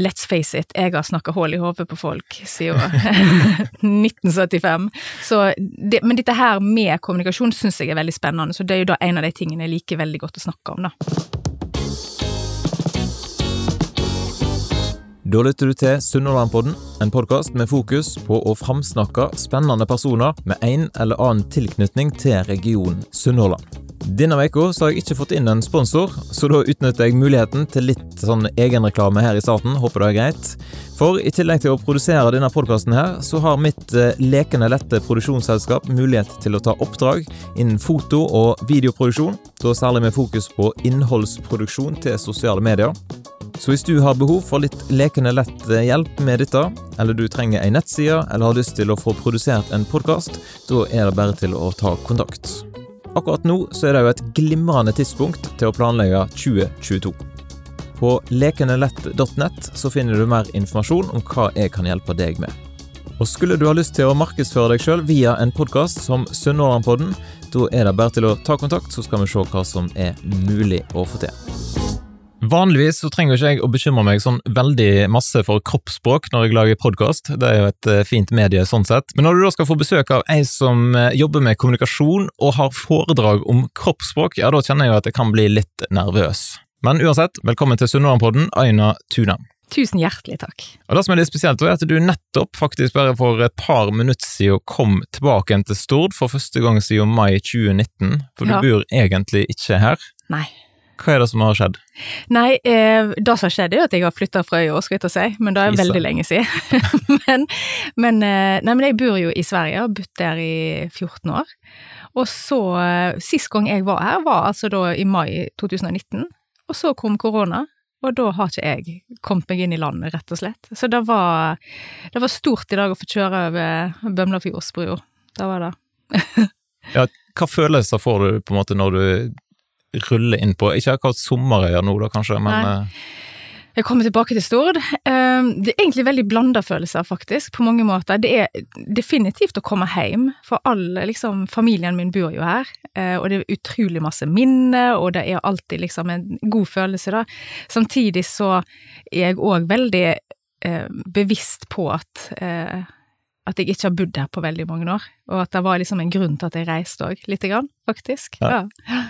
let's face it, jeg har snakka hull i hodet på folk siden 1975. Så det, men dette her med kommunikasjon syns jeg er veldig spennende, så det er jo da en av de tingene jeg liker veldig godt å snakke om, da. Da lytter du til Sunnhordlandpodden, en podkast med fokus på å framsnakke spennende personer med en eller annen tilknytning til regionen Sunnhordland. Denne uka har jeg ikke fått inn en sponsor, så da utnytter jeg muligheten til litt sånn egenreklame her i starten. Håper det er greit. For i tillegg til å produsere denne podkasten her, så har mitt eh, lekende lette produksjonsselskap mulighet til å ta oppdrag innen foto- og videoproduksjon, da særlig med fokus på innholdsproduksjon til sosiale medier. Så hvis du har behov for litt lekende lett eh, hjelp med dette, eller du trenger ei nettside, eller har lyst til å få produsert en podkast, da er det bare til å ta kontakt. Akkurat nå så er det jo et glimrende tidspunkt til å planlegge 2022. På lekenelett.nett så finner du mer informasjon om hva jeg kan hjelpe deg med. Og skulle du ha lyst til å markedsføre deg sjøl via en podkast som Sunnhordlandpodden, da er det bare til å ta kontakt, så skal vi se hva som er mulig å få til. Vanligvis så trenger ikke jeg å bekymre meg sånn veldig masse for kroppsspråk når jeg lager podkast, det er jo et eh, fint medie sånn sett. Men når du da skal få besøk av ei som eh, jobber med kommunikasjon og har foredrag om kroppsspråk, ja da kjenner jeg jo at jeg kan bli litt nervøs. Men uansett, velkommen til Sunnmørenpodden, Aina Tuna. Tusen hjertelig takk. Og Det som er litt spesielt, er at du nettopp, faktisk bare for et par minutter siden, kom tilbake igjen til Stord for første gang siden mai 2019, for du bor egentlig ikke her. Nei. Hva er det som har skjedd? Nei, eh, det som har skjedd er at jeg har flytta fra øya, skal jeg til å si, men det er Isa. veldig lenge siden. men, men, eh, nei, men jeg bor jo i Sverige, og har bodd der i 14 år. Og så, eh, sist gang jeg var her, var altså da i mai 2019, og så kom korona. Og da har ikke jeg kommet meg inn i landet, rett og slett. Så det var, det var stort i dag å få kjøre over Bømlafjordsbrua. Det var det. Hva følelser får du på en måte når du ruller inn på Ikke akkurat sommerøya nå, da, kanskje, men Nei. eh, Jeg kommer tilbake til Stord. Eh, Det er egentlig veldig blanda følelser, faktisk, på mange måter. Det er definitivt å komme hjem, for alle, liksom, familien min bor jo her. eh, Og det er utrolig masse minner, og det er alltid liksom en god følelse, da. Samtidig så er jeg òg veldig eh, bevisst på at at jeg ikke har bodd her på veldig mange år, og at det var liksom en grunn til at jeg reiste òg, lite grann, faktisk. Ja. Ja.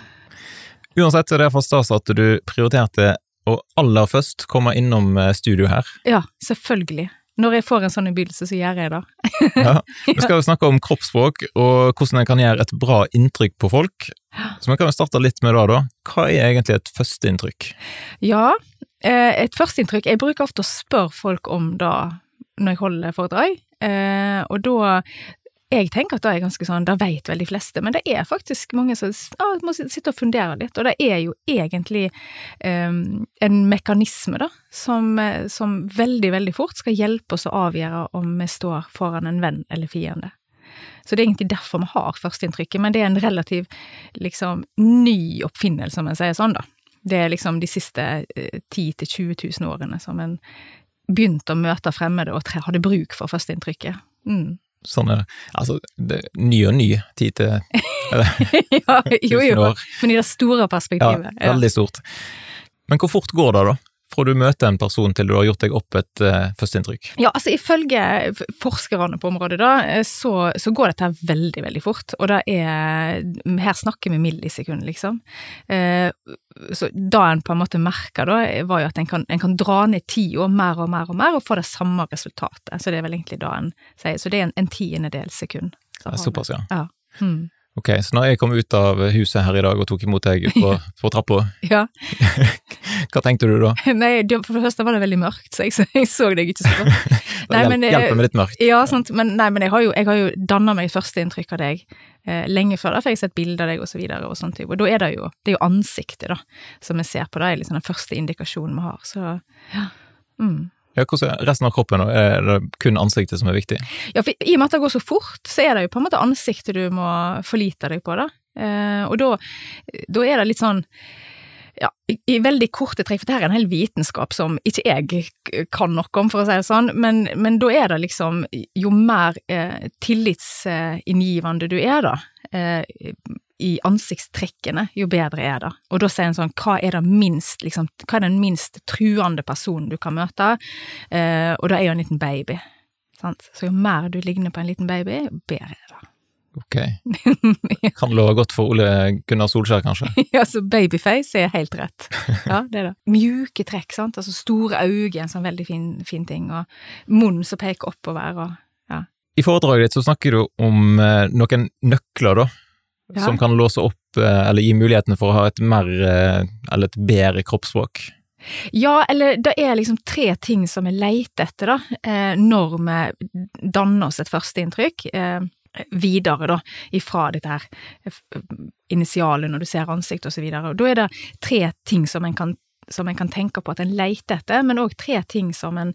Uansett så er det iallfall stas at du prioriterte å aller først komme innom eh, studio her. ja, selvfølgelig. Når jeg får en sånn innbydelse, så gjør jeg det. Ja. Vi skal jo snakke om kroppsspråk og hvordan en kan gjøre et bra inntrykk på folk. Så vi kan jo starte litt med det, da. Hva er egentlig et førsteinntrykk? Ja, eh, et førsteinntrykk Jeg bruker ofte å spørre folk om det når jeg holder foredrag, eh, og da jeg tenker at det er ganske sånn, det vet vel de fleste, men det er faktisk mange som ja, må sitte og fundere litt, og det er jo egentlig um, en mekanisme da, som, eh, som veldig, veldig fort skal hjelpe oss å avgjøre om vi står foran en venn eller fiende. Så det er egentlig derfor vi har førsteinntrykket, men det er en relativ liksom ny oppfinnelse, om en sier sånn, da. Det er liksom de siste eh, 10 000-20 000 årene som en begynte å møte fremmede og hadde bruk for førsteinntrykket. Mm. Sånn er. Altså, det ny og ny tid til ja, jo, jo, men i det store perspektivet. Ja, veldig stort. Men hvor fort går det, da? Fra du møter en person til du har gjort deg opp et uh, førsteinntrykk? Ja, altså ifølge forskerne på området, da, eh, så, så går dette veldig, veldig fort. Og det er Her snakker vi millisekunder, liksom. Uh, så da en på en måte merker, da, var jo at en kan, en kan dra ned tida mer og mer og mer, og få det samme resultatet. Så det er vel egentlig da en sier. Så det er en, en tiendedels sekund. Såpass, ja. Ja. Mm. Ok, så når jeg kom ut av huset her i dag og tok imot deg på, på trappa, ja. hva tenkte du da? Nei, for det første var det veldig mørkt, så jeg, så jeg så deg ikke så godt. Nei, men, eh, Hjelper med litt mørkt. Ja, sant, men, nei, men jeg har jo, jeg har jo danna meg førsteinntrykk av deg eh, lenge før, da, får jeg sett bilder av deg og så videre, og sånt, og da er det jo, det er jo ansiktet da, som vi ser på, det er liksom den første indikasjonen vi har, så ja. Mm. Ja, hvordan er resten av kroppen? Er det kun ansiktet som er viktig? Ja, for i og med at det går så fort, så er det jo på en måte ansiktet du må forlite deg på, da. Eh, og da, da er det litt sånn ja, i, i veldig korte trekk, for dette er en hel vitenskap som ikke jeg kan noe om, for å si det sånn, men, men da er det liksom Jo mer eh, tillitsinngivende du er, da, eh, i ansiktstrekkene, jo bedre er det. Og da sier en sånn, hva er det minst, liksom, hva er den minst truende personen du kan møte? Eh, og da er jo en liten baby. Sant? Så jo mer du ligner på en liten baby, jo bedre er det. Ok. Kan love godt for Ole Gunnar Solskjær, kanskje? ja, så babyface er helt rett. Ja, det er det. Mjuke trekk, sant. Altså store øyne, en sånn veldig fin, fin ting, og munnen som peker oppover, og ja. I foredraget ditt så snakker du om eh, noen nøkler, da, Ja. som kan låse opp eh, eller gi mulighetene for å ha et mer eh, eller et bedre kroppsspråk. Ja, eller det er liksom tre ting som vi leter etter, da, eh, når vi danner oss et førsteinntrykk. Videre, da, ifra dette her initialet når du ser ansikt og så videre. Og da er det tre ting som en kan som en kan tenke på at en leter etter, men òg tre ting som en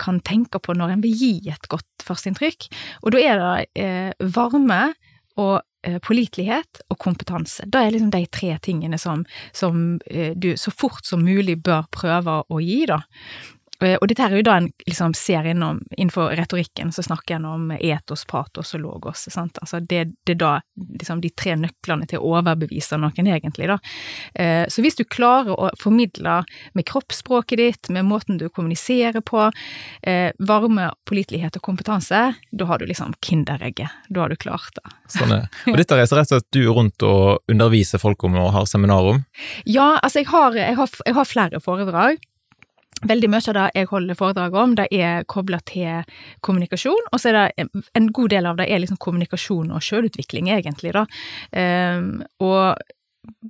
kan tenke på når en vil gi et godt førsteinntrykk. Og da er det eh, varme og pålitelighet og kompetanse. Det er liksom de tre tingene som, som eh, du så fort som mulig bør prøve å gi, da. Eh, Og dette her er jo da en liksom ser innom, innenfor retorikken, så snakker en om etos, patos og logos, sant. Altså det, det er da liksom de tre nøklene til å overbevise noen, egentlig, da. Eh, Så hvis du klarer å formidle med kroppsspråket ditt, med måten du kommuniserer på, eh, varme, pålitelighet og kompetanse, da har du liksom kinderegget. Da har du klart det. Sånn er. Og dette reiser rett og slett du rundt og underviser folk om og har seminar om. Ja, altså jeg har, jeg har, jeg har flere foredrag. Veldig mye av det jeg holder foredrag om, det er kobla til kommunikasjon, og så er det en- god del av det er liksom kommunikasjon og sjølutvikling, egentlig, da. Um, og,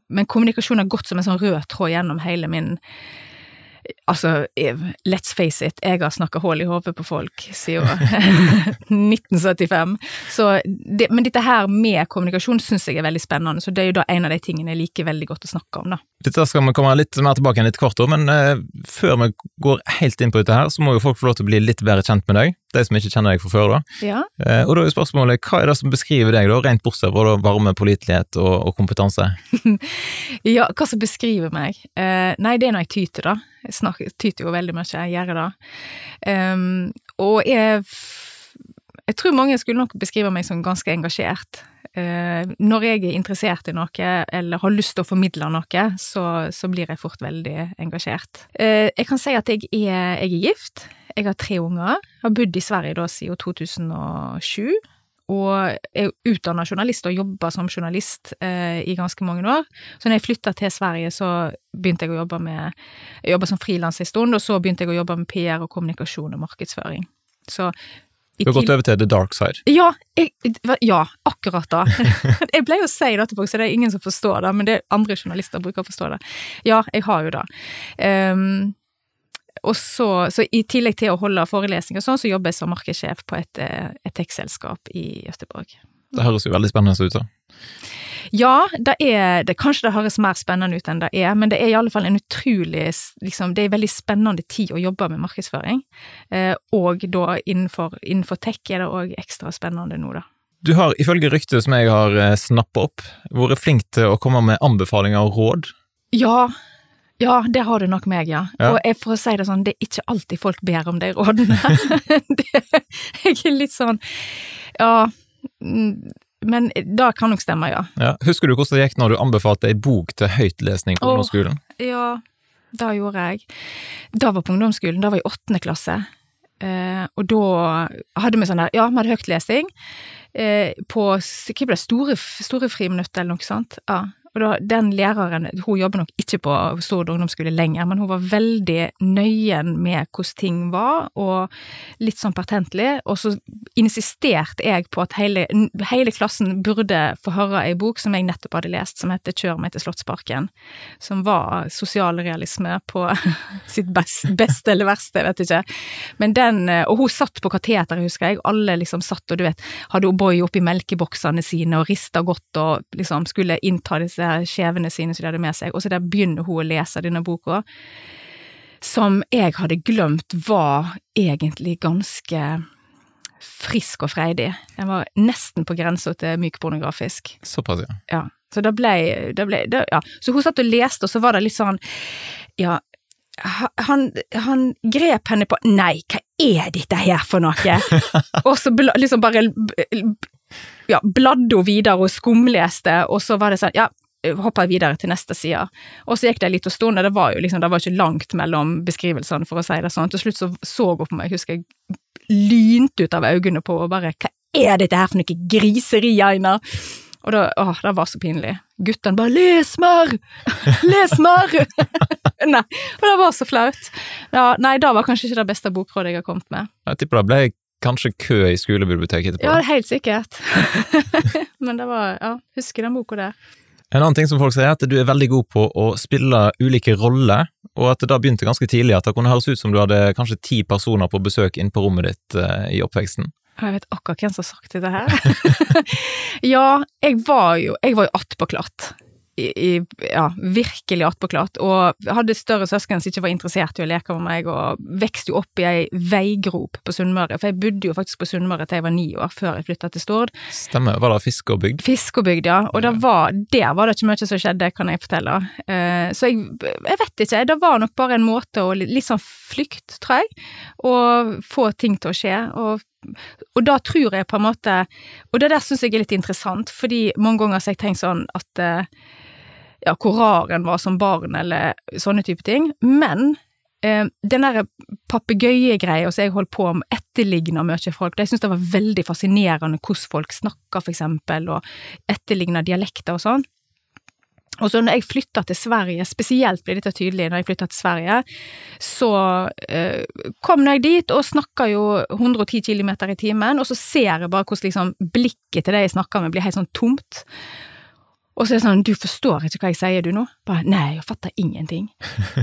men kommunikasjon har gått som en sånn rød tråd gjennom hele min Altså, let's face it, jeg har snakka hull i hodet på folk siden 1975. Så det, men dette her med kommunikasjon syns jeg er veldig spennende, så det er jo da en av de tingene jeg liker veldig godt å snakke om, da. Dette skal vi komme litt mer tilbake igjen litt kort, om, men uh, før vi går helt inn på dette her, så må jo folk få lov til å bli litt bedre kjent med deg, de som ikke kjenner deg fra før. da. Ja. Eh, og da er spørsmålet, hva er det som beskriver deg, da, rent bortsett fra varme, pålitelighet og, og kompetanse? Ja, hva som beskriver meg? Eh, nei, det er når jeg tyter, da. Jeg snakker, tyter jo veldig mye, jeg gjør det. Um, og jeg Jeg tror mange skulle nok beskrive meg som ganske engasjert. Eh, når jeg er interessert i noe, eller har lyst til å formidle noe, så, så blir jeg fort veldig engasjert. Eh, jeg kan si at jeg er, jeg er gift. Jeg har tre unger. Har bodd i Sverige da siden 2007 og er utdanna journalist og jobba som journalist eh, i ganske mange år. Så når jeg flytta til Sverige, så begynte jeg å jobbe med Jeg jobba som frilanser en stund, og så begynte jeg å jobbe med PR og kommunikasjon og markedsføring. Så Du har gått over til the dark side. ja, jeg, ja, akkurat da. jeg pleier å si det til folk, så det er ingen som forstår det, men det er andre journalister bruker å forstå det. Ja, jeg har jo det. Ehm, og så, så i tillegg til å holde forelesninger og sånn, så jobber jeg som markedssjef på et, eh, et tech-selskap i Gøteborg. Det høres jo veldig spennende ut. da. Ja, det er det, Kanskje det høres mer spennende ut enn det er, men det er i alle fall en utrolig liksom, Det er en veldig spennende tid å jobbe med markedsføring. Eh, og da innenfor, innenfor tech er det òg ekstra spennende nå, da. Du har ifølge ryktet som jeg har eh, snappa opp, vært flink til å komme med anbefalinger og råd. Ja, ja, det har du nok meg, ja. Ja. Og jeg, for å si det sånn, det er ikke alltid folk ber om de rådene. det, jeg er litt sånn Ja. mm, Men det kan nok stemme, ja. Ja. Husker du hvordan det gikk når du anbefalte ei bok til høytlesning på ungdomsskolen? Ja, det gjorde jeg. Det var på ungdomsskolen, det var i åttende klasse. Eh, og da hadde vi sånn der, ja, vi hadde høytlesing eh, på hva ble det, store, store friminutt eller noe sånt. Ja. Og da, den læreren, hun jobber nok ikke på Stord ungdomsskole lenger, men hun var veldig nøyen med hvordan ting var, og litt sånn pertentlig. Og så insisterte jeg på at hele, hele klassen burde få høre ei bok som jeg nettopp hadde lest, som heter Kjør meg til Slottsparken som var sosialrealisme på sitt best, beste eller verste, jeg vet ikke. Men den, og hun satt på kateteret, husker jeg, alle liksom satt og du vet, hadde O'boy oppi melkeboksene sine og rista godt og liksom skulle innta disse her skjevene sine som de hadde med seg, og så der begynner hun å lese denne boka, som jeg hadde glemt var egentlig ganske frisk og freidig. Den var nesten på grensa til mykpornografisk. Såpass, ja. Ja, så da ble, da ble da, ja. Så hun satt og leste, og så var det litt sånn, ja, han, han grep henne på Nei, hva er dette her for noe? og så bla- liksom bare ja, bladde hun videre og skumleste, og så var det sånn, ja, hoppa jeg videre til neste side. Og så gikk det en liten stund, og det var jo liksom, det var ikke langt mellom beskrivelsene, for å si det sånn. Til slutt så så hun på meg, jeg husker jeg lynte ut av øynene på og bare hva er dette her for noe griseri, Aina? Og da, åh, det var så pinlig. Guttene bare 'les mer! Les mer!' nei, og det var så flaut. Ja, nei, det var kanskje ikke det beste bokrådet jeg har kommet med. Jeg tipper det ble kanskje kø i skolebiblioteket etterpå. Ja, helt sikkert. Men det var, ja, husker den boka der. En annen ting som folk sier, er at du er veldig god på å spille ulike roller, og at det da begynte ganske tidlig at det kunne høres ut som du hadde kanskje ti personer på besøk inn på rommet ditt uh, i oppveksten. Jeg vet akkurat hvem som har sagt det her. ja, jeg var jo, jeg jo attpåklatt i, ja, virkelig attpåklatt, og hadde større søsken som ikke var interessert i å leke med meg, og vokste jo opp i ei veigrop på Sunnmøre, for jeg bodde jo faktisk på Sunnmøre til jeg var ni år, før jeg flytta til Stord. Stemmer, var det Fiskåbygd? Fiskåbygd, ja, og ja. Var, der var det ikke mye som skjedde, kan jeg fortelle. Uh, så jeg, jeg vet ikke, det var nok bare en måte å litt sånn flykt, tror jeg, og få ting til å skje, og og da tror jeg på en måte Og det der syns jeg er litt interessant, fordi mange ganger har jeg tenkt sånn at uh, ja, hvor rar en var som barn, eller sånne type ting. Men eh, den derre papegøyegreia som jeg holdt på med, etterligna mye folk. Jeg syns det var veldig fascinerende hvordan folk snakker, for eksempel, og etterligna dialekter og sånn. Og så når jeg flytta til Sverige, spesielt ble dette tydelig når jeg flytta til Sverige, så eh, kom jeg dit og snakka jo 110 km i timen, og så ser jeg bare hvordan liksom blikket til det jeg snakker med blir helt sånn tomt. Og så er det sånn, du forstår ikke hva jeg sier du nå? Bare, nei, jeg fatter ingenting.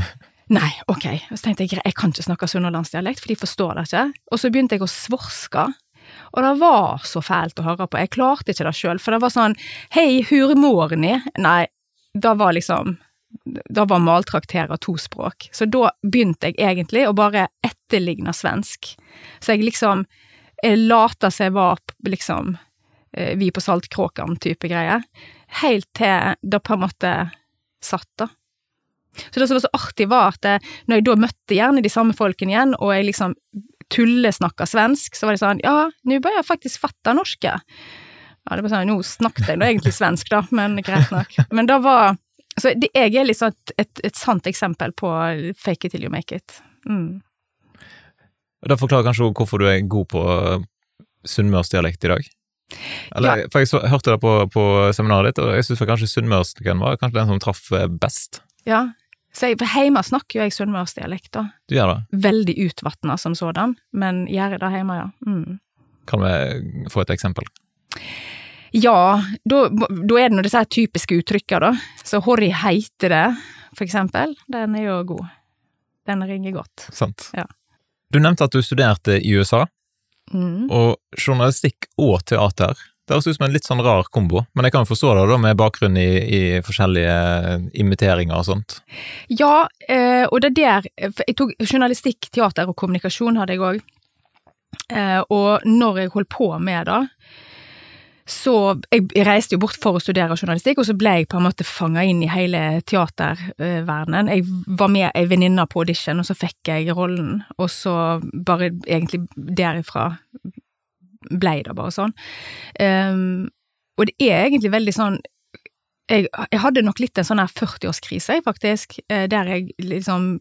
nei, ok. Og så tenkte jeg, jeg kan ikke snakke sunnhordlandsdialekt, for de forstår det ikke. Og så begynte jeg å svorske. Og det var så fælt å høre på, jeg klarte ikke det sjøl, for det var sånn, hei, hur ni? Nei, da var liksom da var maltrakterer to språk. Så da begynte jeg egentlig å bare etterligne svensk. Så jeg liksom jeg lata seg var liksom eh, vi på Saltkråkan-type greier helt til det på en måte satt, da. Så det som var så artig, var at det, når jeg da møtte gjerne de samme folkene igjen, og jeg liksom tullesnakka svensk, så var det sånn ja, nå bør jeg faktisk fatte norske. Ja, det var sånn, nå snakket jeg nå egentlig svensk, da, men greit nok. Men da var Så det, jeg er liksom et, et, et, sant eksempel på fake it till you make it. Mm. Det forklarer kanskje hvorfor du er god på sunnmørsdialekt i dag? Eller, ja. for Jeg så, hørte det på, på, seminaret ditt, og jeg syns kanskje sunnmørsken var kanskje den som traff eh, best. Ja, så jeg, hjemme snakker jo jeg sunnmørsdialekt, da. Du gjør det? Veldig utvatna som sådan, men gjør det hjemme, ja. Mm. Kan vi få et eksempel? Ja, da, da er det nå disse typiske uttrykka, da. Så Horry heiter det, for eksempel. Den er jo god. Den ringer godt. Sant. Ja. Du nevnte at du studerte i USA. Mm. Og journalistikk og teater. Det høres ut som en litt sånn rar kombo, men jeg kan jo forstå det da med bakgrunn i, i forskjellige imiteringer og sånt. Ja, eh, og det er der Jeg tok journalistikk, teater og kommunikasjon hadde jeg òg. Eh, og når jeg holdt på med det, så jeg reiste jo bort for å studere journalistikk, og så ble jeg på en måte fanga inn i hele teaterverdenen. Jeg var med ei venninne på audition, og så fikk jeg rollen, og så bare egentlig derifra ble det bare sånn. Um, og det er egentlig veldig sånn jeg, jeg hadde nok litt en sånn her 40-årskrise, faktisk, eh, der jeg liksom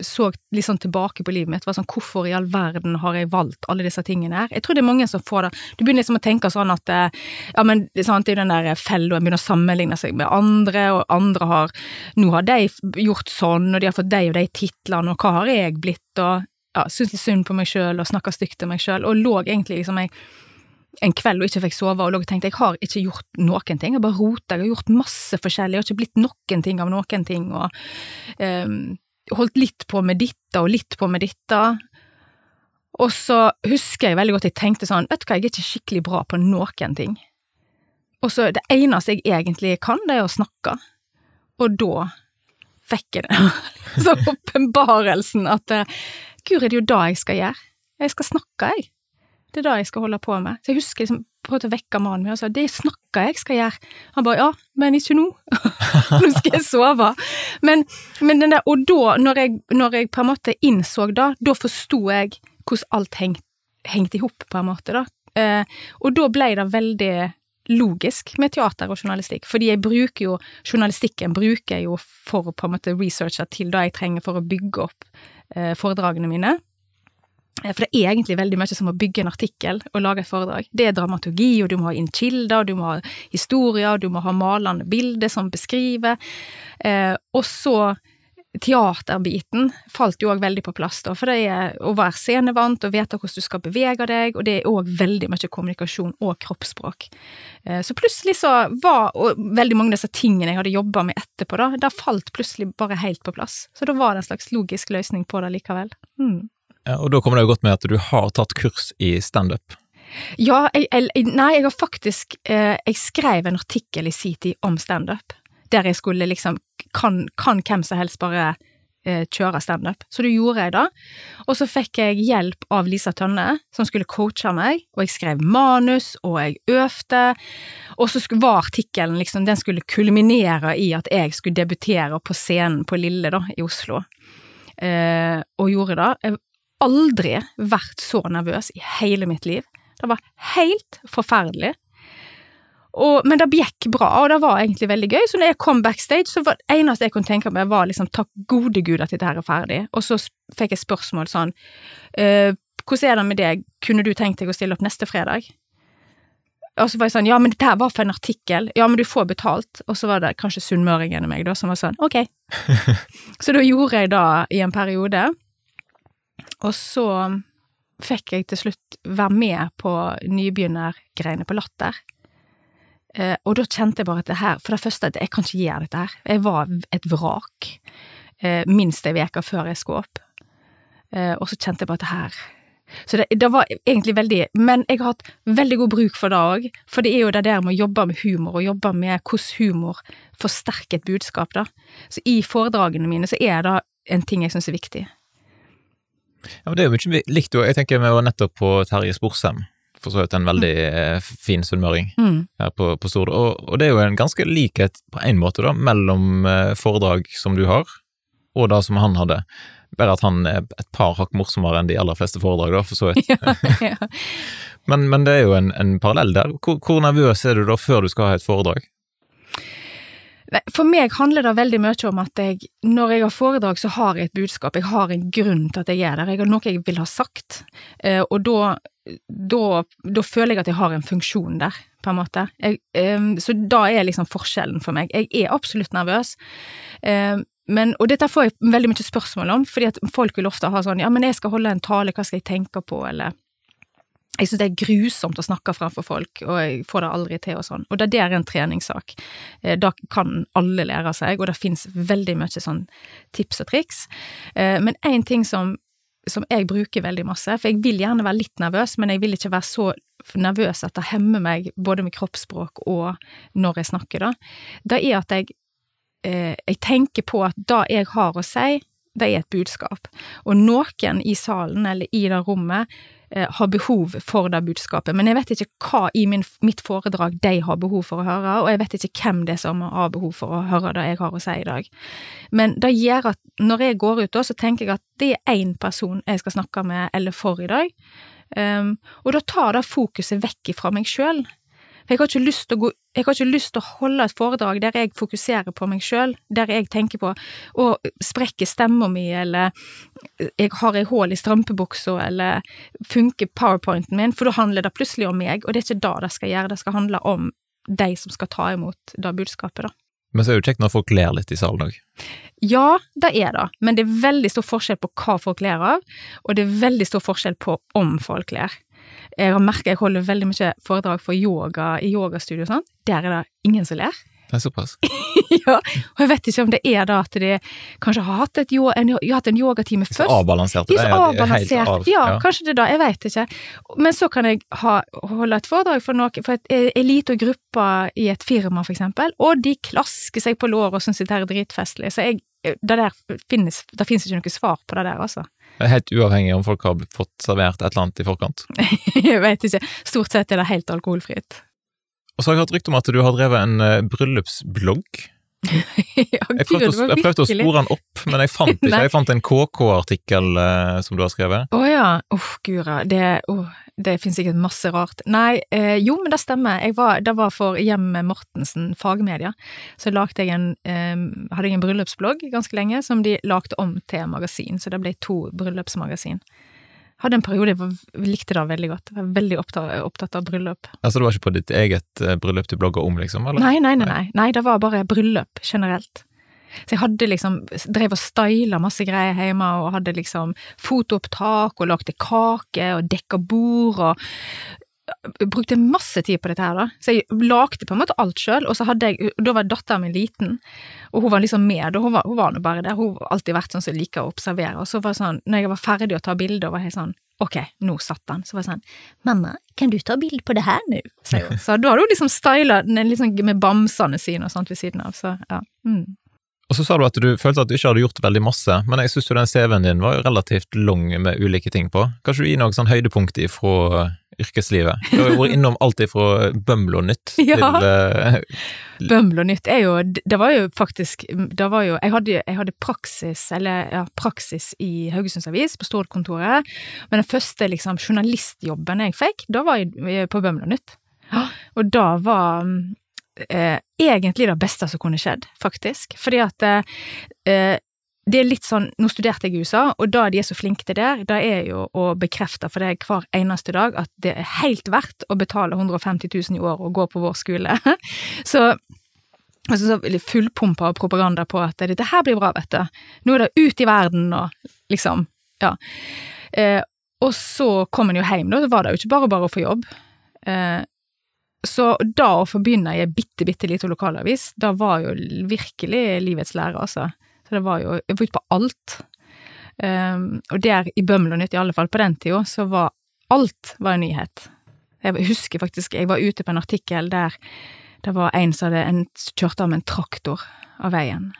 så litt sånn tilbake på livet mitt, var sånn hvorfor i all verden har jeg valgt alle disse tingene her? Jeg tror det er mange som får det. Du begynner liksom å tenke sånn at eh, ja, men sant, er den der fella, en begynner å sammenligne seg med andre, og andre har Nå har de gjort sånn, og de har fått de og de titlene, og hva har jeg blitt, og ja, syns litt synd på meg sjøl og snakker stygt til meg sjøl, og lå egentlig liksom jeg en kveld og ikke fikk sove, og lå og tenkte jeg har ikke gjort noen ting, jeg bare rota, jeg har gjort masse forskjellig, jeg har ikke blitt noen ting av noen ting, og um, holdt litt på med dette og litt på med dette. Og så husker jeg veldig godt jeg tenkte sånn, vet du hva, jeg er ikke skikkelig bra på noen ting. Og så det eneste jeg egentlig kan, det er å snakke. Og da fikk jeg så åpenbarelsen at gud, er det jo det jeg skal gjøre. Jeg skal snakke, jeg. Det er det jeg skal holde på med. Så jeg husker liksom prøvde å vekke mannen min og sa det snakker jeg skal gjøre. Han bare ja, men ikke nå. nå skal jeg sove. Men, men den der, og da, når jeg, når jeg, på en måte innså det, da forsto jeg hvordan alt hengte hengt i hop, på en måte, da. Eh, og da ble det veldig logisk med teater og journalistikk, fordi jeg bruker jo journalistikken bruker jeg jo for å på en måte researche til det jeg trenger for å bygge opp eh, foredragene mine. Eh, For det er egentlig veldig mye som å bygge en artikkel og lage et foredrag. Det er dramaturgi, og du må ha inn kilder, du må ha historier, du må ha malende bilder som beskriver. Eh, og så teaterbiten falt jo òg veldig på plass, da, for det er å være scenevant og vite hvordan du skal bevege deg, og det er òg veldig mye kommunikasjon og kroppsspråk. Eh, Så plutselig så var, og veldig mange av disse tingene jeg hadde jobba med etterpå, da, der falt plutselig bare helt på plass. Så da var det en slags logisk løsning på det likevel. Mm. Og da kommer det jo godt med at du har tatt kurs i standup. Ja, jeg, nei, jeg har faktisk eh, Jeg skrev en artikkel i sin tid om standup, der jeg skulle liksom Kan, kan hvem som helst bare eh, kjøre standup? Så da gjorde jeg det. Og så fikk jeg hjelp av Lisa Tønne, som skulle coache meg, og jeg skrev manus, og jeg øvde. Og så var artikkelen liksom Den skulle kulminere i at jeg skulle debutere på scenen på Lille, da, i Oslo. Eh, og gjorde det. Aldri vært så nervøs i hele mitt liv. Det var helt forferdelig. Og, men det gikk bra, og det var egentlig veldig gøy. Så når jeg kom backstage, så var det eneste jeg kunne tenke meg, var liksom takk gode gud at dette her er ferdig. Og så fikk jeg spørsmål sånn eh, Hvordan er det med deg, kunne du tenkt deg å stille opp neste fredag? Og så var jeg sånn, ja, men dette her var for en artikkel, ja, men du får betalt. Og så var det kanskje sunnmøringen i meg da, som var sånn, ok. så da gjorde jeg det i en periode. Og så fikk jeg til slutt være med på nybegynnergreiene på Latter. Eh, og da kjente jeg bare at det her, for det første, at jeg kan ikke gjøre dette her. Jeg var et vrak eh, minst ei uke før jeg skulle opp. Eh, og så kjente jeg bare at det her Så det, det var egentlig veldig Men jeg har hatt veldig god bruk for det òg, for det er jo det der med å jobbe med humor, og jobbe med hvordan humor forsterker et budskap, da. Så i foredragene mine så er det en ting jeg syns er viktig. Ja, men Det er jo mye likt, jeg tenker vi var nettopp på Terje Sporsem, for så vidt en veldig mm. fin sunnmøring Mm. her på, på Stord, og, og det er jo en ganske likhet på en måte da, mellom eh, foredrag som du har, og det som han hadde. Bare at han er et par hakk morsommere enn de aller fleste foredrag, da, for så vidt. ja, ja. Men, men det er jo en, en parallell der. Hvor, hvor nervøs er du da før du skal ha et foredrag? For meg handler det veldig mye om at jeg, når jeg har foredrag, så har jeg et budskap, jeg har en grunn til at jeg er der, jeg har noe jeg vil ha sagt, eh, og da, da, da føler jeg at jeg har en funksjon der, på en måte. Jeg, eh, så da er liksom forskjellen for meg. Jeg er absolutt nervøs, eh, men, og dette får jeg veldig mye spørsmål om, fordi at folk vil ofte ha sånn, ja, men jeg skal holde en tale, hva skal jeg tenke på, eller jeg synes det er grusomt å snakke framfor folk, og jeg får det aldri til og sånn. Og det der er en treningssak. Eh, Da kan alle lære seg, og det finnes veldig mye sånn tips og triks. Eh, Men én ting som, som jeg bruker veldig masse, for jeg vil gjerne være litt nervøs, men jeg vil ikke være så nervøs at det hemmer meg både med kroppsspråk og når jeg snakker, da, det er at jeg, eh, jeg tenker på at det jeg har å si, det er et budskap. Og noen i salen eller i det rommet har behov for det budskapet, men jeg vet ikke hva i min, mitt foredrag de har behov for å høre, og jeg vet ikke hvem det er som har behov for å høre det jeg har å si i dag. Men det gjør at når jeg går ut så tenker jeg at det er én person jeg skal snakke med eller for i dag, um, og da tar det fokuset vekk fra meg sjøl. For jeg har ikke lyst til å gå jeg har ikke lyst til å holde et foredrag der jeg fokuserer på meg sjøl, der jeg tenker på å sprekke stemma mi, eller jeg har ei hull i strømpebuksa, eller funker powerpointen min, for da handler det plutselig om meg, og det er ikke det det skal gjøre, det skal handle om de som skal ta imot det budskapet, da. Men så er det jo kjekt når folk ler litt i salen òg. Ja, det er det, men det er veldig stor forskjell på hva folk ler av, og det er veldig stor forskjell på om folk ler. Jeg har merket jeg holder veldig mye foredrag for yoga i yogastudio og sånn. Der er det ingen som ler. Det er såpass. ja, og jeg vet ikke om det er da at de kanskje har hatt, et, en, hatt en yogatime Så først. avbalanserte. De er så det er helt avbalansert. av- ja, kanskje det da, jeg vet ikke. Men så kan jeg ha, holde et foredrag for, noe, for et eh, elite og gruppe i et firma, for eksempel, og de klasker seg på låret og syns det er dritfestlig. Så jeg, det der finnes, det finnes ikke noe svar på det der, altså. Helt uavhengig om folk har fått servert et eller annet i forkant. jeg vet ikke. Stort sett er det helt alkoholfritt. Og så har jeg hørt rykte om at du har drevet en eh, bryllupsblogg. ja, Jeg prøvde, å, jeg prøvde å spore den opp, men jeg fant ikke. Jeg fant en KK-artikkel eh, som du har skrevet. Å ja, uff, gura, det, åh, det finnes sikkert masse rart. Nei, eh, jo, men det stemmer. Var, det var for Hjem Mortensen Fagmedia. Så jeg en, eh, hadde jeg en bryllupsblogg ganske lenge som de lagde om til magasin, så det ble to bryllupsmagasin. Hadde en periode jeg var, likte det veldig godt. Jeg var veldig opptatt, opptatt av bryllup. Altså det var ikke på ditt eget eh, bryllup du blogga om, liksom? eller? Nei, nei, nei, nei. Nei, det var bare bryllup generelt. Så jeg hadde liksom, drev og styla masse greier hjemme, og hadde liksom fotoopptak, og lagde kake, og dekka bord, og brukte masse tid på dette her, da. Så jeg lagde på en måte alt sjøl, og så hadde jeg, da var datteren min liten, og hun var liksom med, og hun var, hun var nå bare der, hun har alltid vært sånn som liker å observere, og så var det sånn, når jeg var ferdig å ta bilder, var jeg sånn, ok, nå satt den, så var jeg sånn, mamma, kan du ta bilde på det her nå? Så, så da hadde hun liksom styla liksom med bamsene sine og sånt ved siden av, så ja. Mm. Og så sa du at du følte at du ikke hadde gjort veldig masse, men jeg syns jo den CV-en din var jo relativt lang med ulike ting på. Kanskje du gir noen sånn høydepunkt ifra yrkeslivet? Du har jo vært innom alt ifra Bømlo Nytt Ja. til eh, Bømlo Nytt er jo, det var jo faktisk, det var jo, jeg hadde, jeg hadde praksis, eller ja, praksis i Haugesunds Avis, på Stord-kontoret, men den første liksom journalistjobben jeg fikk, da var jeg på Bømlo Nytt. Og da var eh, egentlig det beste som kunne skjedd, faktisk, fordi at eh, det er litt sånn, nå studerte jeg i USA, og da de er så flinke til det, det er jo å bekrefte for deg hver eneste dag at det er helt verdt å betale 150 000 i år og gå på vår skole. så altså så fullpumpa av propaganda på at dette her blir bra, vet du. Nå er det ut i verden og liksom, ja. Eh, og så kom en jo hjem, da, så var det jo ikke bare bare å få jobb. Eh, så da å få begynne i ei bitte, bitte lita lokalavis, da var jo virkelig livets lære, altså. Så det var jo Jeg var ute på alt. Um, og der i Bømlo Nytt, i alle fall på den tida, så var alt var en nyhet. Jeg husker faktisk jeg var ute på en artikkel der det var en som hadde en, kjørt av med en traktor av veien.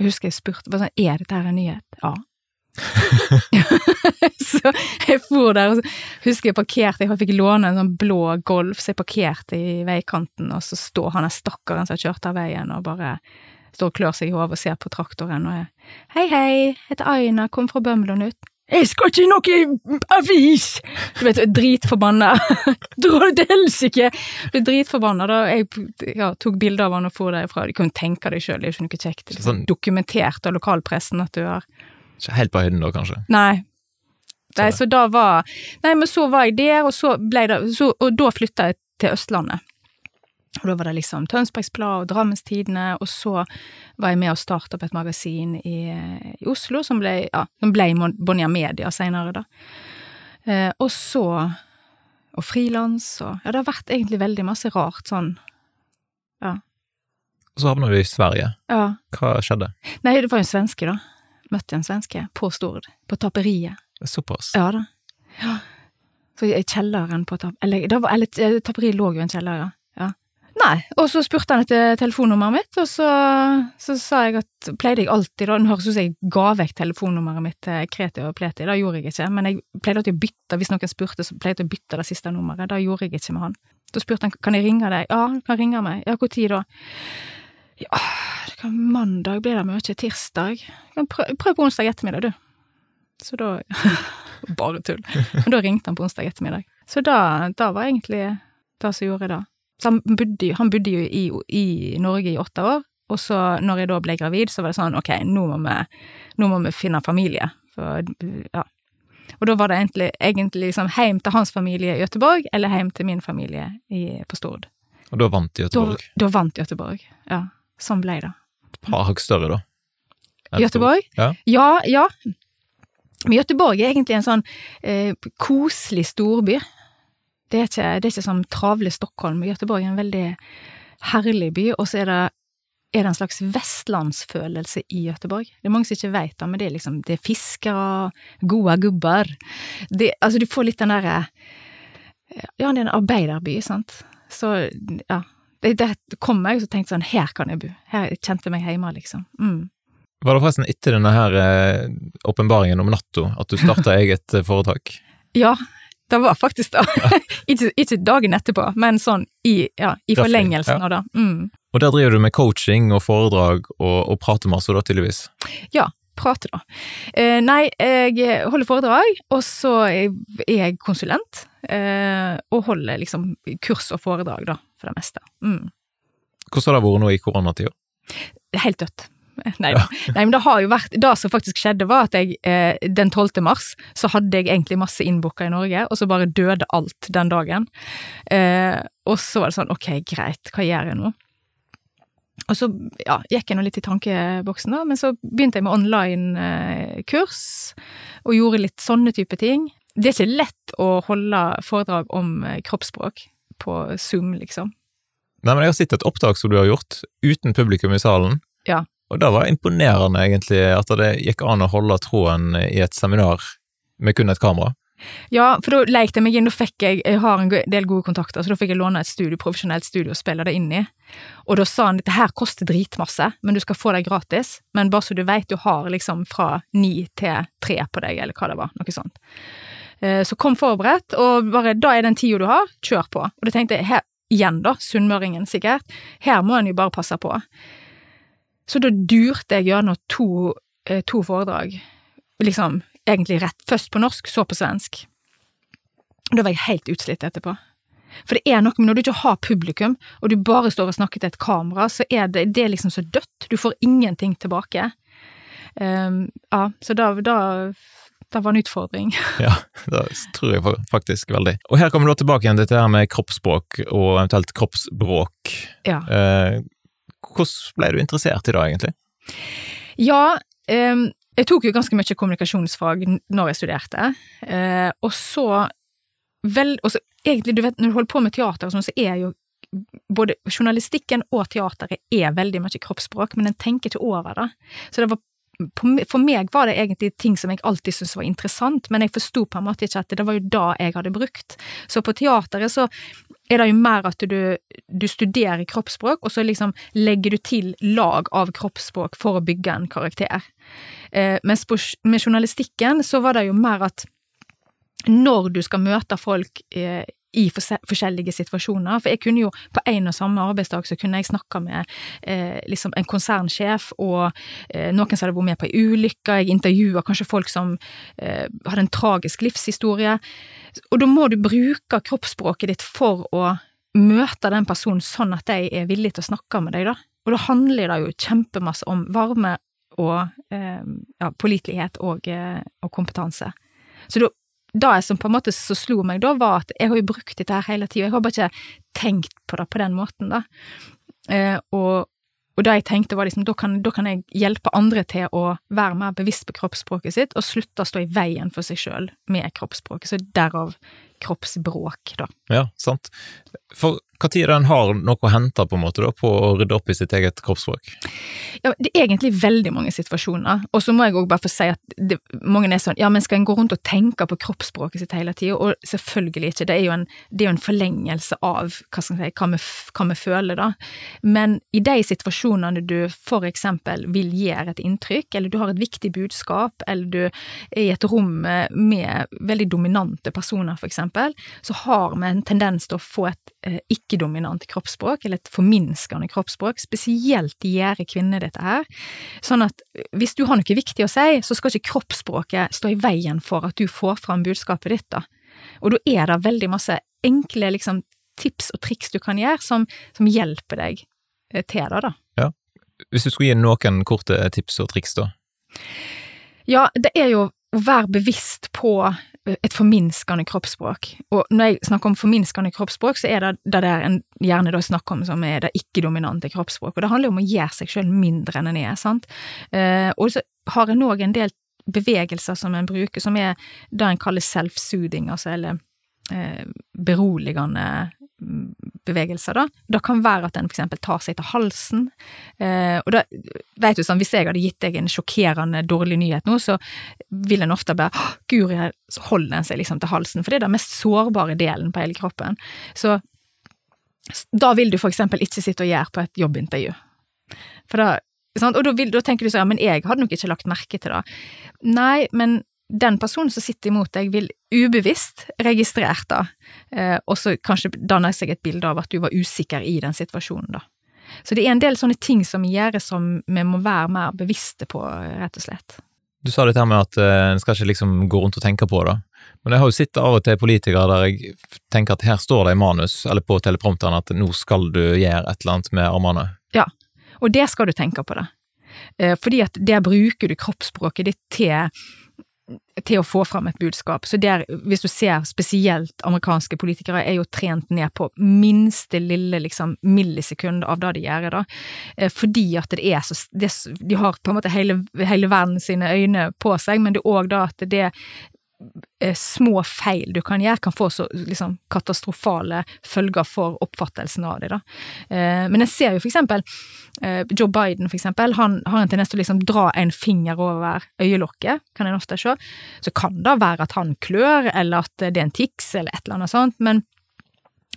Jeg husker jeg spurte bare sånn, er dette her en nyhet? Ja. så jeg for der, og så husker jeg parkerte, jeg fikk låne en sånn blå Golf, så jeg parkerte i veikanten, og så står han der stakkaren som har kjørt av veien, og bare står og klør seg i hodet og ser på traktoren, og jeg Hei, hei, heter Aina, kom fra Bømlo ut. Jeg skal ikke i noe avis! Du vet, dritforbanna. Dra til helsike! Ble dritforbanna da jeg ja, tok bilde av han og for derfra. Du kan tenke deg sjøl, det er jo ikke noe kjekt. Det er Sånn- Dokumentert av lokalpressen at du har Ikke helt på høyden da, kanskje? Nei. Nei, så da var Nei, men så var jeg der, og så ble det så, Og da flytta jeg til Østlandet. Og da var det liksom Tønsbergs Blad og Drammenstidene, og så var jeg med å starte opp et magasin i, i Oslo som ble, ja, som ble Bonnier Media senere, da. Eh, og så Og frilans og Ja, det har vært egentlig veldig masse rart sånn. Og så havna du i Sverige. Ja. Hva skjedde? Nei, det var jo en svenske, da. Møtte en svenske på Stord, på tapperiet. Såpass? Ja da. Ja. Så i kjelleren på tapp... Eller, var, eller eh, tapperiet lå jo i en kjeller, ja. ja. Nei, og så spurte han etter telefonnummeret mitt, og så, så sa jeg at pleide jeg alltid, da, nå høres ut som jeg ga vekk telefonnummeret mitt til Kreti og Pleti, det gjorde jeg ikke, men jeg pleide alltid å bytte, hvis noen spurte, så pleide jeg å bytte det siste nummeret, det gjorde jeg ikke med han. Da spurte han, kan jeg ringe deg? Ja, du kan ringe meg. Ja, tid da? Ja, det kan mandag blir det mye, tirsdag. Prøv, prøv på onsdag ettermiddag, du. Så da Bare tull. Men da ringte han på onsdag ettermiddag. Så da, da var egentlig det som gjorde det. Så han bodde, han bodde jo i, i Norge i åtte år, og så når jeg da ble gravid, så var det sånn ok, nå må vi, nå må vi finne familie. For, ja. Og da var det egentlig, egentlig liksom hjem til hans familie i Göteborg, eller hjem til min familie i, på Stord. Og da vant Da, da vant Göteborg. Ja, sånn ble det. Et par hakk større, da. Enn Göteborg? Ja. Ja, ja. Men Göteborg er egentlig en sånn eh, koselig storby. Det er ikke, det er ikke sånn travle Stockholm. Göteborg er en veldig herlig by, og så er det, er det en slags vestlandsfølelse i Göteborg. Det er mange som ikke vet det, men det er liksom, det er fiskere, gode gubber. Det, altså, du får litt den derre Ja, det er en arbeiderby, sant. Så, ja. Det, det kom jeg, og tenkte sånn, her kan jeg bo. Her kjente jeg meg hjemme, liksom. Mm. Var det forresten etter denne her eh, åpenbaringen om Natto at du starta eget eh, foretak? Ja, det var faktisk det. ikke, ikke dagen etterpå, men sånn i, ja, i forlengelsen ja. av det. Mm. Og der driver du med coaching og foredrag og, og prater masse, da, tydeligvis. Ja, prate da. Eh, nei, jeg holder foredrag, og så er jeg konsulent. eh, og holder liksom kurs og foredrag, da, for det meste. Mm. Hvordan har det vært nå i koronatida? Helt dødt. Nei, ja. Nei, men det har jo vært Det som faktisk skjedde, var at jeg eh, den 12. mars så hadde jeg egentlig masse innbooka i Norge, og så bare døde alt den dagen. Eh, og så var det sånn, ok, greit, hva gjør jeg nå? Og så ja, gikk jeg nå litt i tankeboksen, da, men så begynte jeg med online-kurs, og gjorde litt sånne type ting. Det er ikke lett å holde foredrag om eh, kroppsspråk på Zoom, liksom. Nei, men jeg har sett et opptak som du har gjort, uten publikum i salen. Ja. Og det var imponerende, egentlig, at det gikk an å holde tråden i et seminar med kun et kamera. Ja, for da lekte jeg meg inn, da fikk jeg Jeg har en del gode kontakter, så da fikk jeg låne et studio, profesjonelt studio og spille det inn i. Og da sa han dette her koster dritmasse, men du skal få det gratis. Men bare så du vet, du har liksom fra ni til tre på deg, eller hva det var. Noe sånt. Eh, så kom forberedt, og bare da er den tida du har, kjør på. Og da tenkte jeg, her, igjen da, sunnmøringen sikkert, her må en jo bare passe på. Så da durte jeg gjennom to, eh, to foredrag, liksom egentlig rett, først på norsk, så på svensk. Og da var jeg helt utslitt etterpå. For det er noe med når du ikke har publikum, og du bare står og snakker til et kamera, så er det, det er liksom så dødt. Du får ingenting tilbake. Um, ja, så da, da det var en utfordring. ja, det tror jeg faktisk veldig. Og her kommer du tilbake igjen til dette her med kroppsspråk og eventuelt kroppsbråk. Ja. Eh, hvordan ble du interessert i det, egentlig? Ja, eh, jeg tok jo ganske mye kommunikasjonsfag når jeg studerte, eh, og så vel, og så egentlig, du vet, når du holder på med teater og sånn, så er jo både journalistikken og teateret er veldig mye kroppsspråk, men en tenker ikke over det. Så det var for meg var det egentlig ting som jeg alltid syntes var interessant, men jeg forsto på en måte ikke at det var jo da jeg hadde brukt. Så på teateret så er det jo mer at du, du studerer kroppsspråk, og så liksom legger du til lag av kroppsspråk for å bygge en karakter. Eh, mens på, med journalistikken så var det jo mer at når du skal møte folk eh, i forskjellige situasjoner. For jeg kunne jo på en og samme arbeidsdag så kunne jeg snakka med eh, liksom en konsernsjef og eh, noen som hadde vært med på ei ulykke, jeg intervjua kanskje folk som eh, hadde en tragisk livshistorie. Og da må du bruke kroppsspråket ditt for å møte den personen sånn at de er villige til å snakke med deg, da. Og da handler det jo kjempemasse om varme og eh, ja, pålitelighet og, eh, og kompetanse. Så da det som på en måte så slo meg da, var at jeg har jo brukt dette her hele tida, jeg har bare ikke tenkt på det på den måten, da. Eh, og, og det jeg tenkte var liksom, da kan, da kan, jeg hjelpe andre til å være mer bevisst på kroppsspråket sitt, og slutte å stå i veien for seg sjøl med kroppsspråket, så derav kroppsbråk, da. Ja, sant. For når den har noe å hente på en måte da, på å rydde opp i sitt eget kroppsspråk? Ja, Det er egentlig veldig mange situasjoner, og så må jeg òg bare få si at det, mange er sånn ja, men skal en gå rundt og tenke på kroppsspråket sitt hele tida? Og selvfølgelig ikke, det er jo en, er jo en forlengelse av hva, si, hva, vi, hva vi føler, da. Men i de situasjonene du for eksempel vil gjøre et inntrykk, eller du har et viktig budskap, eller du er i et rom med veldig dominante personer, for eksempel, så har vi en tendens til å få et ikke-dominant kroppsspråk, eller et forminskende kroppsspråk. Spesielt gjør kvinner dette her. Sånn at hvis du har noe viktig å si, så skal ikke kroppsspråket stå i veien for at du får fram budskapet ditt, da. Og da er det veldig masse enkle liksom, tips og triks du kan gjøre, som, som hjelper deg eh, til det, da. Ja. Hvis du skulle gi noen korte tips og triks, da? Ja, det er jo å være bevisst på et forminskende kroppsspråk. Og når jeg snakker om forminskende kroppsspråk, så er det det der en gjerne da snakker om som er det ikke-dominante kroppsspråk. Og det handler jo om å gjøre seg selv mindre enn en er, sant. Eh, og så har en òg en del bevegelser som en bruker, som er det en kaller self-soothing, altså eller eh, beroligende bevegelser, da. Det kan være at en eksempel tar seg til halsen. Eh, og da vet du sånn, hvis jeg hadde gitt deg en sjokkerende dårlig nyhet nå, så vil en ofte bare Guri, så holder en seg liksom til halsen, for det er den mest sårbare delen på hele kroppen. Så da vil du eksempel ikke sitte og gjøre på et jobbintervju. For da, sant? Og da, vil, da tenker du sånn, ja, men jeg hadde nok ikke lagt merke til det. Nei, men den personen som sitter imot deg, vil ubevisst registrert da, eh, og så kanskje danner seg et bilde av at du var usikker i den situasjonen, da. Så det er en del sånne ting som gjøres som vi må være mer bevisste på, rett og slett. Du sa dette med at eh, en skal ikke liksom gå rundt og tenke på det. Men jeg har jo sett av og til politikere der jeg tenker at her står det i manus, eller på teleprompteren, at nå skal du gjøre et eller annet med armene. Ja, og det skal du tenke på det. Eh, fordi at der bruker du kroppsspråket ditt til til å få fram et budskap. Så der, hvis du ser spesielt amerikanske politikere, er jo trent ned på minste lille liksom, millisekund av det de gjør, da. Eh, fordi at det er så det, De har på en måte hele, hele verden sine øyne på seg, men det er òg da at det små feil du kan gjøre, kan få så liksom, katastrofale følger for oppfattelsen av det. Da. Eh, men jeg ser jo for eksempel eh, Joe Biden, for eksempel, han har en tendens til å liksom dra en finger over øyelokket, kan en ofte se. Så kan det være at han klør, eller at det er en tics, eller et eller annet sånt, men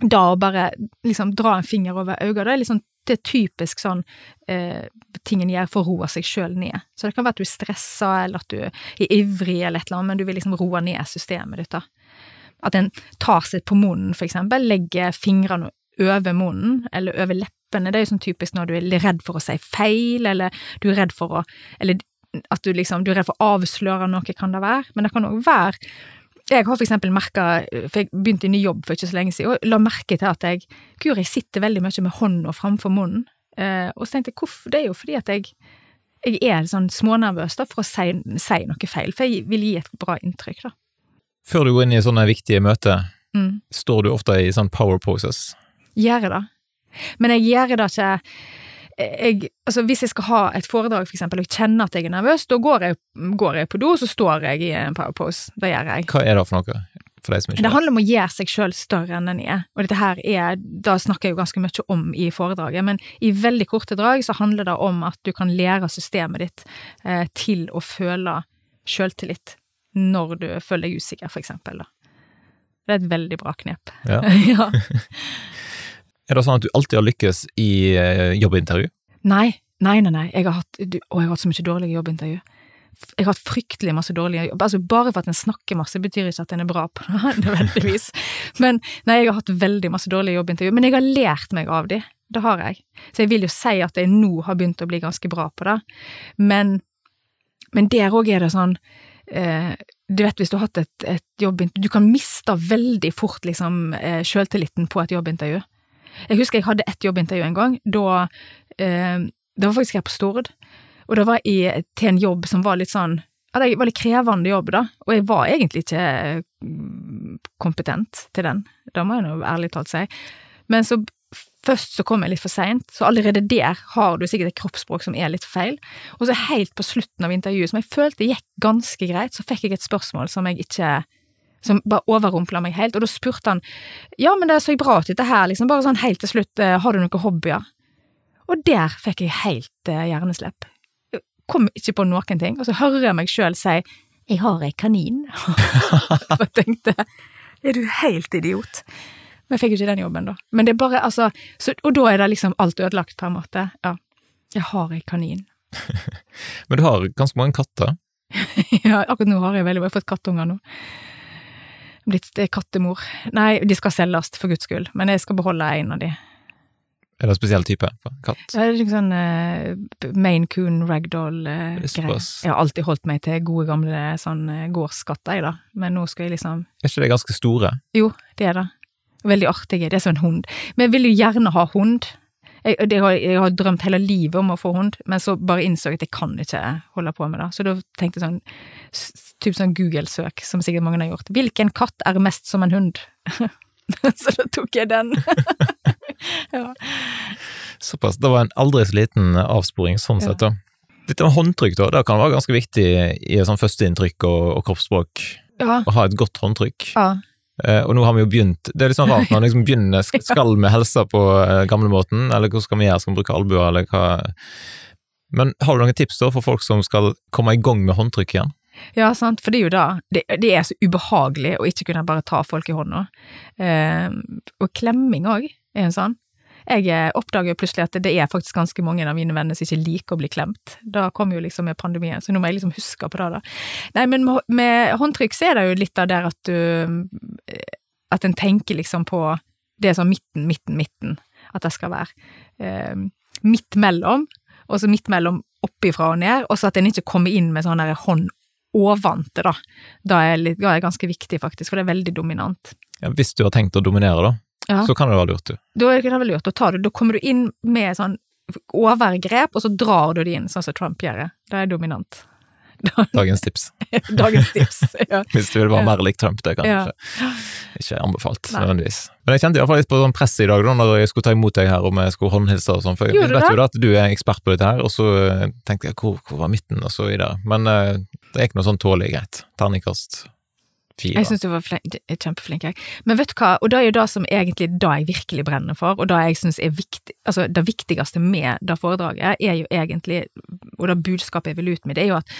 da å bare liksom dra en finger over øynene, det er liksom det er typisk sånn eh, ting en gjør for å roe seg sjøl ned. Så det kan være at du er stressa, eller at du er ivrig, eller et eller annet, men du vil liksom roe ned systemet ditt, da. At en tar seg på munnen, for eksempel, legger fingrene over munnen, eller over leppene. Det er jo sånn typisk når du er redd for å si feil, eller du er redd for å Eller at du liksom Du er redd for å avsløre noe, kan det være. Men det kan òg være jeg har for eksempel merka, for jeg begynte i ny jobb for ikke så lenge siden, og la merke til at jeg Gud, jeg sitter veldig mye med hånda framfor munnen. Eh, og så tenkte jeg hvorfor? Det er jo fordi at jeg, jeg er sånn smånervøs da, for å si, si, noe feil, for jeg vil gi et bra inntrykk, da. Før du går inn i sånne viktige møter, mm. står du ofte i sånn power poses? Gjør jeg det. Men jeg gjør det ikke jeg, altså hvis jeg skal ha et foredrag, for eksempel, og jeg kjenner at jeg er nervøs, da går jeg, går jeg på do, så står jeg i en powerpose. Det gjør jeg. Hva er det for noe? For deg som ikke det handler om å gjøre seg sjøl større enn en er. Og dette her er, da snakker jeg jo ganske mye om i foredraget, men i veldig korte drag så handler det om at du kan lære systemet ditt eh, til å føle sjøltillit når du føler deg usikker, for eksempel. Da. Det er et veldig bra knep. Ja. ja. Er det sånn at du alltid har lykkes i eh, jobbintervju? Nei, nei, nei. nei. Jeg har hatt, å, jeg har hatt så mye dårlige jobbintervju. Jeg har hatt fryktelig masse dårlige jobb. Altså, bare for at en snakker masse, betyr ikke at en er bra på det, nødvendigvis. Men nei, jeg har hatt veldig masse dårlige jobbintervju. Men jeg har lært meg av de. Det har jeg. Så jeg vil jo si at jeg nå har begynt å bli ganske bra på det. Men, men der òg er det sånn eh, du vet hvis du har hatt et, et jobbintervju Du kan miste veldig fort liksom eh, sjøltilliten på et jobbintervju. Jeg husker jeg hadde ett jobbintervju en gang, da eh, Det var faktisk her på Stord, og det var i, til en jobb som var litt sånn ja, det var litt krevende jobb, da, og jeg var egentlig ikke mm, kompetent til den, det må jeg nå ærlig talt si. Men så først så kom jeg litt for seint, så allerede der har du sikkert et kroppsspråk som er litt feil. Og så helt på slutten av intervjuet, som jeg følte gikk ganske greit, så fikk jeg et spørsmål som jeg ikke som bare overrumpla meg helt, og da spurte han ja, men det så bra ut dette her, liksom, bare sånn helt til slutt, eh, har du noen hobbyer? Og der fikk jeg helt eh, hjerneslepp. Jeg kom ikke på noen ting, og så hører jeg meg sjøl si jeg har ei kanin. og tenkte er du helt idiot? Men jeg fikk jo ikke den jobben, da. Men det er bare, altså, så, Og da er det liksom alt ødelagt, på en måte. Ja. Jeg har ei kanin. Men du har ganske mange katter? ja, akkurat nå har jeg veldig, jeg har fått kattunger nå blitt kattemor. Nei, de skal selges, for guds skyld, men jeg skal beholde en av de. Er det en spesiell type katt? Det er liksom sånn uh, Maine Coon ragdoll-greier. Uh, jeg har alltid holdt meg til gode, gamle sånn uh, gårdskatter, jeg, da, men nå skal jeg liksom Er ikke det ganske store? Jo, det er det. Veldig artige. Det er som en hund. Men jeg vil jo gjerne ha hund. Jeg, jeg, har, jeg, har, drømt hele livet om å få hund, men så bare innså jeg at jeg kan ikke holde på med det. Så da tenkte jeg sånn typ sånn Google-søk, som sikkert mange har gjort. Hvilken katt er mest som en hund? så da tok jeg den. ja. Såpass. Det var en aldri så liten avsporing sånn sett, da. Dette med håndtrykk, da, det kan være ganske viktig i sånn førsteinntrykk og, og kroppsspråk. Ja. Å ha et godt håndtrykk. Ja. Eh, og nå har vi jo begynt Det er litt sånn rart når man liksom begynner Skal vi helse på uh, gamlemåten, eller hva skal vi gjøre? Skal vi bruke albuer, eller hva? Men har du noen tips da for folk som skal komme i gang med håndtrykk igjen? Ja, sant, for det er jo da det, det, er så ubehagelig å ikke kunne bare ta folk i hånda. Uh, og klemming òg er en sånn. Jeg oppdager oppdager plutselig at det er faktisk ganske mange av mine venner som ikke liker å bli klemt. Da kom jo liksom med pandemien, så nå må jeg liksom huske på det, da. Nei, men med, håndtrykk så er det jo litt av der at du eh, At en tenker liksom på Det sånn midten, midten, midten. At det skal være eh, midt mellom, og så midt mellom oppifra og ned, og så at en ikke kommer inn med sånn der hånd ovante, da. Da er, litt, da er ganske viktig, faktisk, for det er veldig dominant. Ja, hvis du har tenkt å dominere, da, Ja. så kan det være lurt, du. Da er det vel lurt Da, det. Da kommer du inn med sånn overgrep, og så drar du det inn, sånn som Trump gjør. Det er dominant. Dagens tips. Dagens tips. Ja. Hvis du vil være mer lik Trump, det kan Ja. ikke, ikke anbefalt, Nei. nødvendigvis. Men jeg kjente iallfall litt på sånn press i dag da når jeg skulle ta imot deg her og jeg skulle håndhilse og sånn, for jeg vet jo da at du er ekspert på dette her, og så eh, tenkte jeg hvor, hvor var midten, og så videre. Men uh, det ikke noe sånn tålelig greit. Terningkast fire. Jeg syns du var flink, kjempeflink, jeg. Men vet du hva, og det er jo det som egentlig da jeg virkelig brenner for, og det jeg syns er viktig, altså det viktigste med det foredraget, er jo egentlig, og det budskapet jeg vil ut med, det er jo at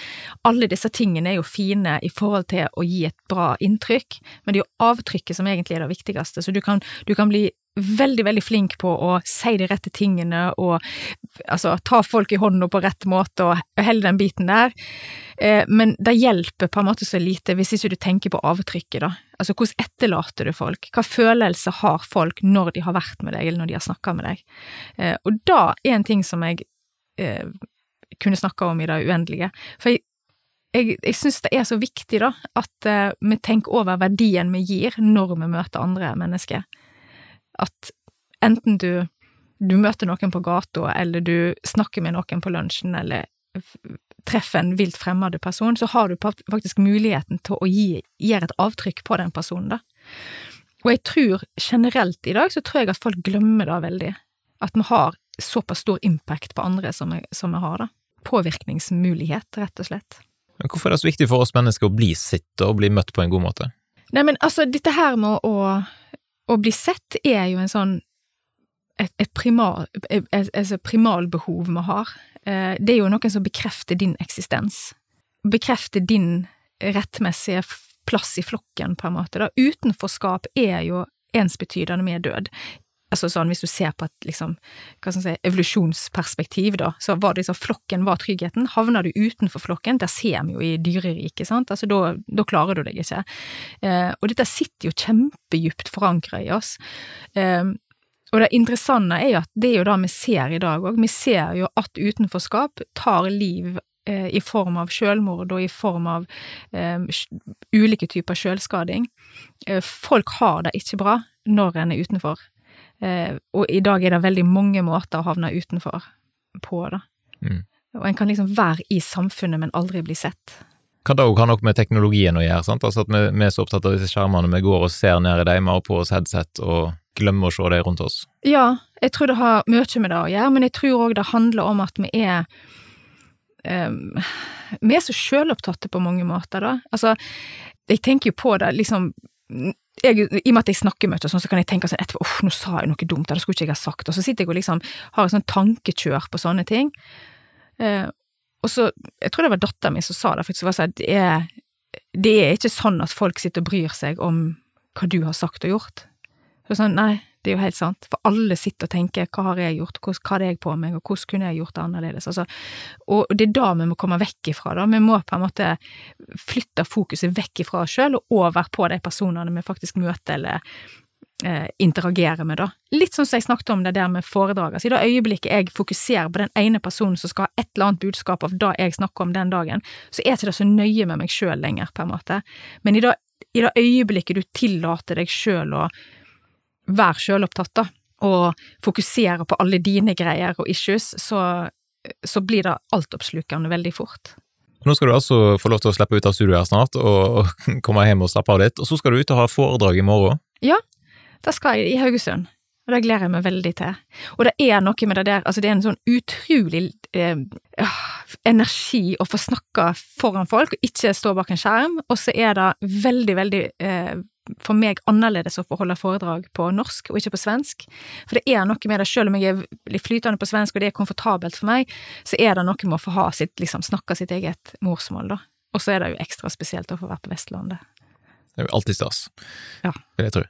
alle disse tingene er jo fine i forhold til å gi et bra inntrykk, men det er jo avtrykket som egentlig er det viktigste, så du kan, du kan bli veldig, veldig flink på å si de rette tingene og altså ta folk i hånda på rett måte og hele den biten der. Eh, men det hjelper på en måte så lite hvis ikke du tenker på avtrykket, da. Altså hvordan etterlater du folk? Hva følelse har folk når de har vært med deg, eller når de har snakka med deg? Eh, og da er en ting som jeg eh, kunne snakka om i det uendelige. For jeg, jeg, jeg syns det er så viktig, da, at eh, vi tenker over verdien vi gir når vi møter andre mennesker. At enten du, du møter noen på gata, eller du snakker med noen på lunsjen, eller treffer en vilt fremmed person, så har du faktisk muligheten til å gi, gjøre et avtrykk på den personen, da. Og jeg tror generelt i dag, så tror jeg at folk glemmer det veldig. At vi har såpass stor impact på andre som vi, som vi har, da. Påvirkningsmulighet, rett og slett. Men hvorfor er det så viktig for oss mennesker å bli sitt og bli møtt på en god måte? Nei, men altså, dette her med å, å bli sett er jo en sånn et, et primal, et, et, primalbehov vi har. Eh, Det er jo noen som bekrefter din eksistens. Bekrefter din rettmessige plass i flokken, på en måte. Da. Utenforskap er jo ensbetydende med død. Altså sånn, hvis du ser på et liksom, hva skal si, evolusjonsperspektiv, da, så var det sånn flokken var tryggheten. Havner du utenfor flokken, der ser vi jo i dyreriket, sant, altså da, da klarer du deg ikke. Eh, og dette sitter jo kjempedypt forankra i oss. Eh, og det interessante er jo at det er jo det vi ser i dag òg. Vi ser jo at utenforskap tar liv eh, i form av selvmord og i form av eh, ulike typer selvskading. Eh, folk har det ikke bra når en er utenfor. Eh, og i dag er det veldig mange måter å havne utenfor på, da. Mm. Og en kan liksom være i samfunnet, men aldri bli sett. Kan det òg ha noe med teknologien å gjøre? sant? Altså At vi, vi er så opptatt av disse skjermene, vi går og ser ned i dem, vi har på oss headset og glemmer å se dem rundt oss. Ja, jeg tror det har mye med det å gjøre, men jeg tror òg det handler om at vi er um, Vi er så sjølopptatte på mange måter, da. Altså, jeg tenker jo på det, liksom jeg, I og med at jeg snakker mye, sånn, så kan jeg tenke sånn etterpå nå sa jeg noe dumt, det skulle ikke jeg ha sagt. Og så sitter jeg og liksom har et sånn tankekjør på sånne ting. Eh, og så, jeg tror det var datteren min som sa det, faktisk, var sånn, det er, det er ikke sånn at folk sitter og bryr seg om hva du har sagt og gjort. Så sånn, nei, det er jo helt sant, for alle sitter og tenker hva har jeg gjort, hva hadde jeg på meg, og hvordan kunne jeg gjort det annerledes, altså, og det er da vi må komme vekk ifra, da, vi må på en måte flytte fokuset vekk ifra oss selv, og over på de personene vi faktisk møter, eller eh, interagerer med, da. Litt sånn som jeg snakket om det der med foredraget. Så i det øyeblikket jeg fokuserer på den ene personen som skal ha et eller annet budskap av det jeg snakker om den dagen, så er ikke det så nøye med meg selv lenger, på en måte, men i det, i det øyeblikket du tillater deg selv å være sjølopptatt, da, og fokusere på alle dine greier og issues, så, så blir det altoppslukende veldig fort. Nå skal du altså få lov til å slippe ut av studio her snart, og, og komme hjem og slappe av litt. Og så skal du ut og ha foredrag i morgen. Ja, Det skal jeg i Haugesund, og det gleder jeg meg veldig til. Og det er noe med det der, altså det er en sånn utrolig eh, energi å få snakke foran folk, og ikke stå bak en skjerm, og så er det veldig, veldig eh, for meg annerledes å få holde foredrag på norsk og ikke på svensk. For det er noe med det, selv om jeg er flytende på svensk og det er komfortabelt for meg, så er det noe med å få ha sitt, liksom snakke sitt eget morsmål, da. Og så er det jo ekstra spesielt å få være på Vestlandet. Det er jo alltid stas, Ja. vil jeg tro.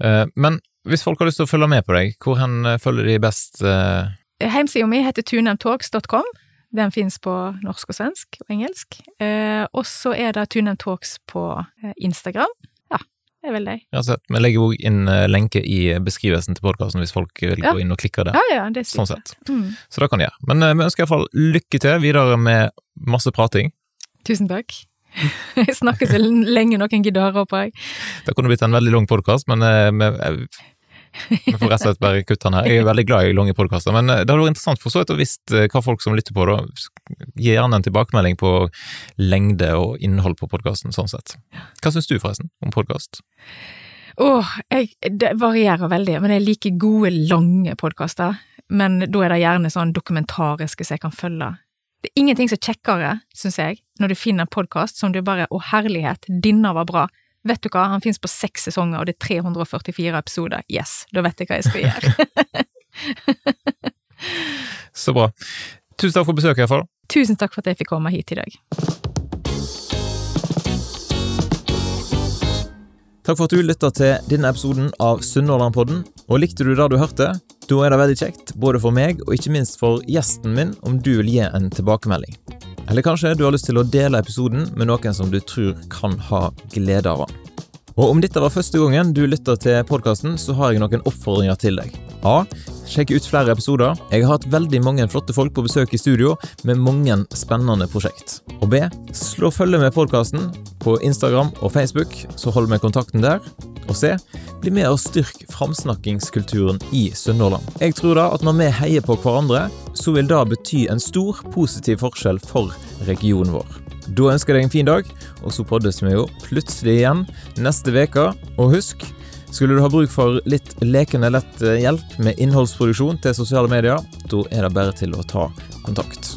Eh, Men hvis folk har lyst til å følge med på deg, hvor hen eh, følger de best? eh, Hjemsida mi heter tunemtalks.com. Den fins på norsk og svensk og engelsk. Eh, og så er det Tunem Talks på eh, Instagram. Ja, det er vel det. Ja, og. Vi legger òg inn eh, lenke i beskrivelsen til podkasten hvis folk vil Ja. gå inn og klikke der. Ja, ja, det er Sånn sett. Mm. Så det kan de gjøre. Men eh, vi ønsker iallfall lykke til videre med masse prating. Tusen takk. Jeg snakker så lenge noen gidder på, jeg. Det kunne blitt en veldig lang podkast, men eh, vi, vi får rett og slett bare kutte den her. Jeg er veldig glad i lange podkaster, men eh, det hadde vært interessant for så vidt å visst eh, hva folk som lytter på, da. Gi gjerne en tilbakemelding på lengde og innhold på podkasten, sånn sett. Hva syns du forresten om podkast? Åh, oh, det varierer veldig, men jeg liker gode, lange podkaster. Men da er det gjerne sånn dokumentariske som jeg kan følge. Det er ingenting som er kjekkere, syns jeg, når du finner en podkast som du bare Å, herlighet, denne var bra. Vet du hva, han finnes på seks sesonger, og det er 344 episoder. Yes, da vet jeg hva jeg skal gjøre. Så bra. Tusen takk for besøket, iallfall. Tusen takk for at jeg fikk komme hit i dag. Takk for at du lytta til denne episoden av Sunnhordlandpodden. Og likte du det du hørte, da er det veldig kjekt, både for meg og ikke minst for gjesten min, om du vil gi en tilbakemelding. Eller kanskje du har lyst til å dele episoden med noen som du tror kan ha glede av den. Og om dette var første gangen du lytter til podkasten, så har jeg noen oppfordringer til deg. A. Sjekk ut flere episoder. Jeg har hatt veldig mange flotte folk på besøk i studio med mange spennende prosjekt. Og B. Slå følge med podkasten på Instagram og Facebook, så hold med kontakten der. Og se, Bli med og styrk framsnakkingskulturen i Sunnhordland. Jeg tror da at når vi heier på hverandre, så vil det bety en stor positiv forskjell for regionen vår. Da ønsker jeg deg en fin dag, og så poddes vi jo plutselig igjen neste uke. Og husk, skulle du ha bruk for litt lekende lett eh, hjelp med innholdsproduksjon til sosiale medier, da er det bare til å ta kontakt.